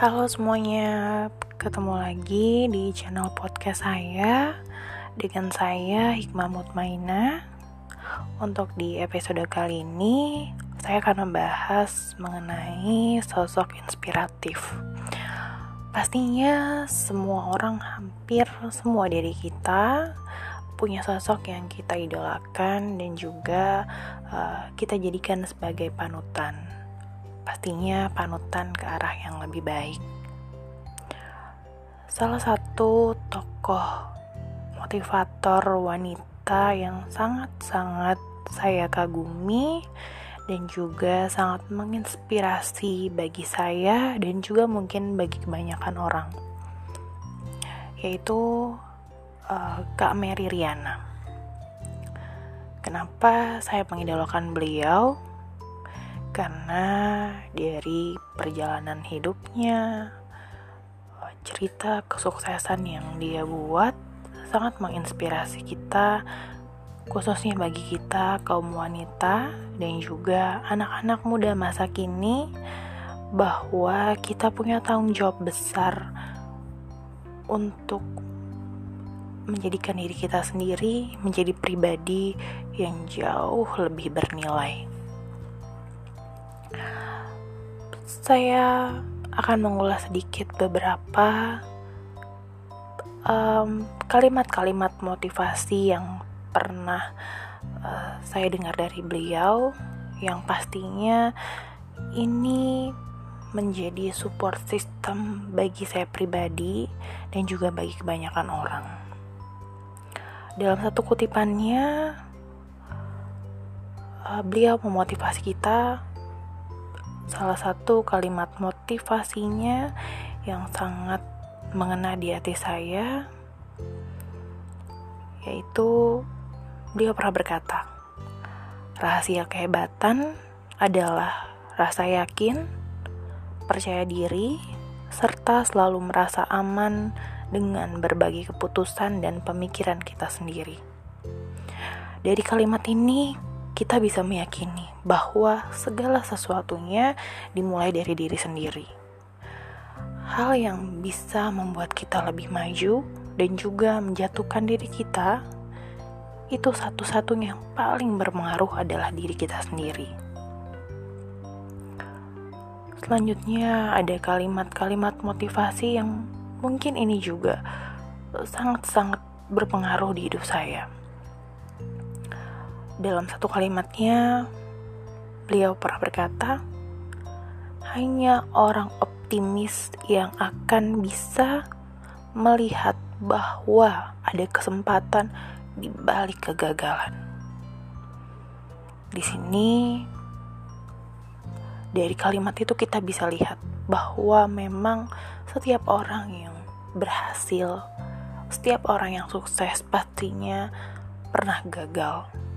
Halo semuanya, ketemu lagi di channel podcast saya dengan saya Hikmah Mutmaina. Untuk di episode kali ini, saya akan membahas mengenai sosok inspiratif. Pastinya semua orang hampir semua dari kita punya sosok yang kita idolakan dan juga uh, kita jadikan sebagai panutan pastinya panutan ke arah yang lebih baik. Salah satu tokoh motivator wanita yang sangat-sangat saya kagumi dan juga sangat menginspirasi bagi saya dan juga mungkin bagi kebanyakan orang yaitu uh, Kak Mary Riana. Kenapa saya mengidolakan beliau? Karena dari perjalanan hidupnya, cerita kesuksesan yang dia buat sangat menginspirasi kita, khususnya bagi kita kaum wanita dan juga anak-anak muda masa kini, bahwa kita punya tanggung jawab besar untuk menjadikan diri kita sendiri menjadi pribadi yang jauh lebih bernilai. Saya akan mengulas sedikit beberapa kalimat-kalimat um, motivasi yang pernah uh, saya dengar dari beliau, yang pastinya ini menjadi support system bagi saya pribadi dan juga bagi kebanyakan orang. Dalam satu kutipannya, uh, beliau memotivasi kita salah satu kalimat motivasinya yang sangat mengena di hati saya yaitu beliau pernah berkata rahasia kehebatan adalah rasa yakin percaya diri serta selalu merasa aman dengan berbagi keputusan dan pemikiran kita sendiri. Dari kalimat ini kita bisa meyakini bahwa segala sesuatunya dimulai dari diri sendiri. Hal yang bisa membuat kita lebih maju dan juga menjatuhkan diri kita itu satu-satunya yang paling berpengaruh adalah diri kita sendiri. Selanjutnya ada kalimat-kalimat motivasi yang mungkin ini juga sangat-sangat berpengaruh di hidup saya dalam satu kalimatnya, beliau pernah berkata, "Hanya orang optimis yang akan bisa melihat bahwa ada kesempatan di balik kegagalan." Di sini, dari kalimat itu, kita bisa lihat bahwa memang setiap orang yang berhasil, setiap orang yang sukses, pastinya pernah gagal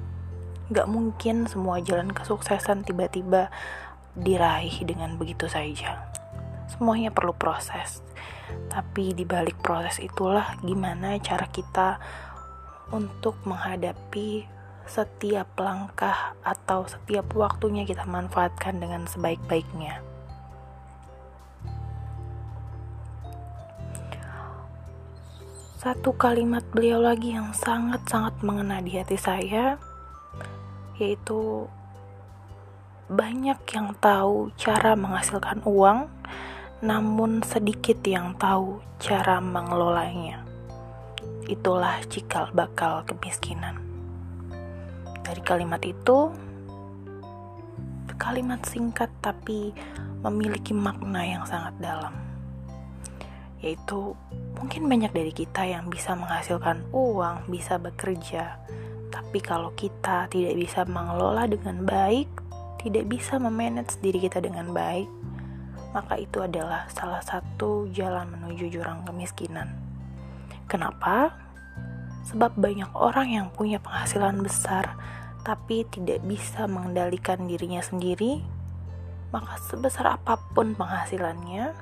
Gak mungkin semua jalan kesuksesan tiba-tiba diraih dengan begitu saja. Semuanya perlu proses. Tapi di balik proses itulah gimana cara kita untuk menghadapi setiap langkah atau setiap waktunya kita manfaatkan dengan sebaik-baiknya. Satu kalimat beliau lagi yang sangat-sangat mengena di hati saya yaitu banyak yang tahu cara menghasilkan uang, namun sedikit yang tahu cara mengelolanya. Itulah cikal bakal kemiskinan. Dari kalimat itu, kalimat singkat tapi memiliki makna yang sangat dalam. Yaitu, mungkin banyak dari kita yang bisa menghasilkan uang, bisa bekerja, tapi kalau kita tidak bisa mengelola dengan baik, tidak bisa memanage diri kita dengan baik, maka itu adalah salah satu jalan menuju jurang kemiskinan. Kenapa? Sebab banyak orang yang punya penghasilan besar tapi tidak bisa mengendalikan dirinya sendiri, maka sebesar apa pun penghasilannya,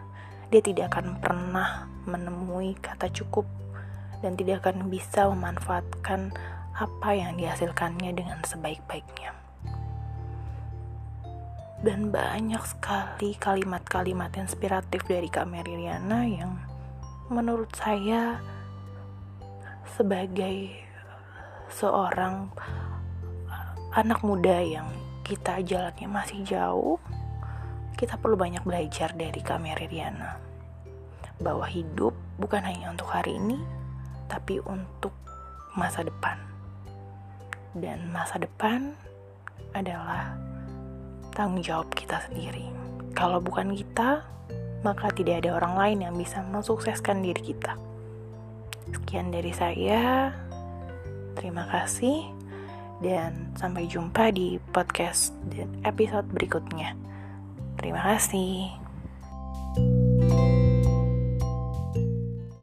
dia tidak akan pernah menemui kata cukup dan tidak akan bisa memanfaatkan apa yang dihasilkannya dengan sebaik-baiknya. dan banyak sekali kalimat-kalimat inspiratif dari Kak Mary Riana yang menurut saya sebagai seorang anak muda yang kita jalannya masih jauh, kita perlu banyak belajar dari Kak Mary Riana bahwa hidup bukan hanya untuk hari ini, tapi untuk masa depan. Dan masa depan adalah tanggung jawab kita sendiri. Kalau bukan kita, maka tidak ada orang lain yang bisa mensukseskan diri kita. Sekian dari saya. Terima kasih dan sampai jumpa di podcast dan episode berikutnya. Terima kasih.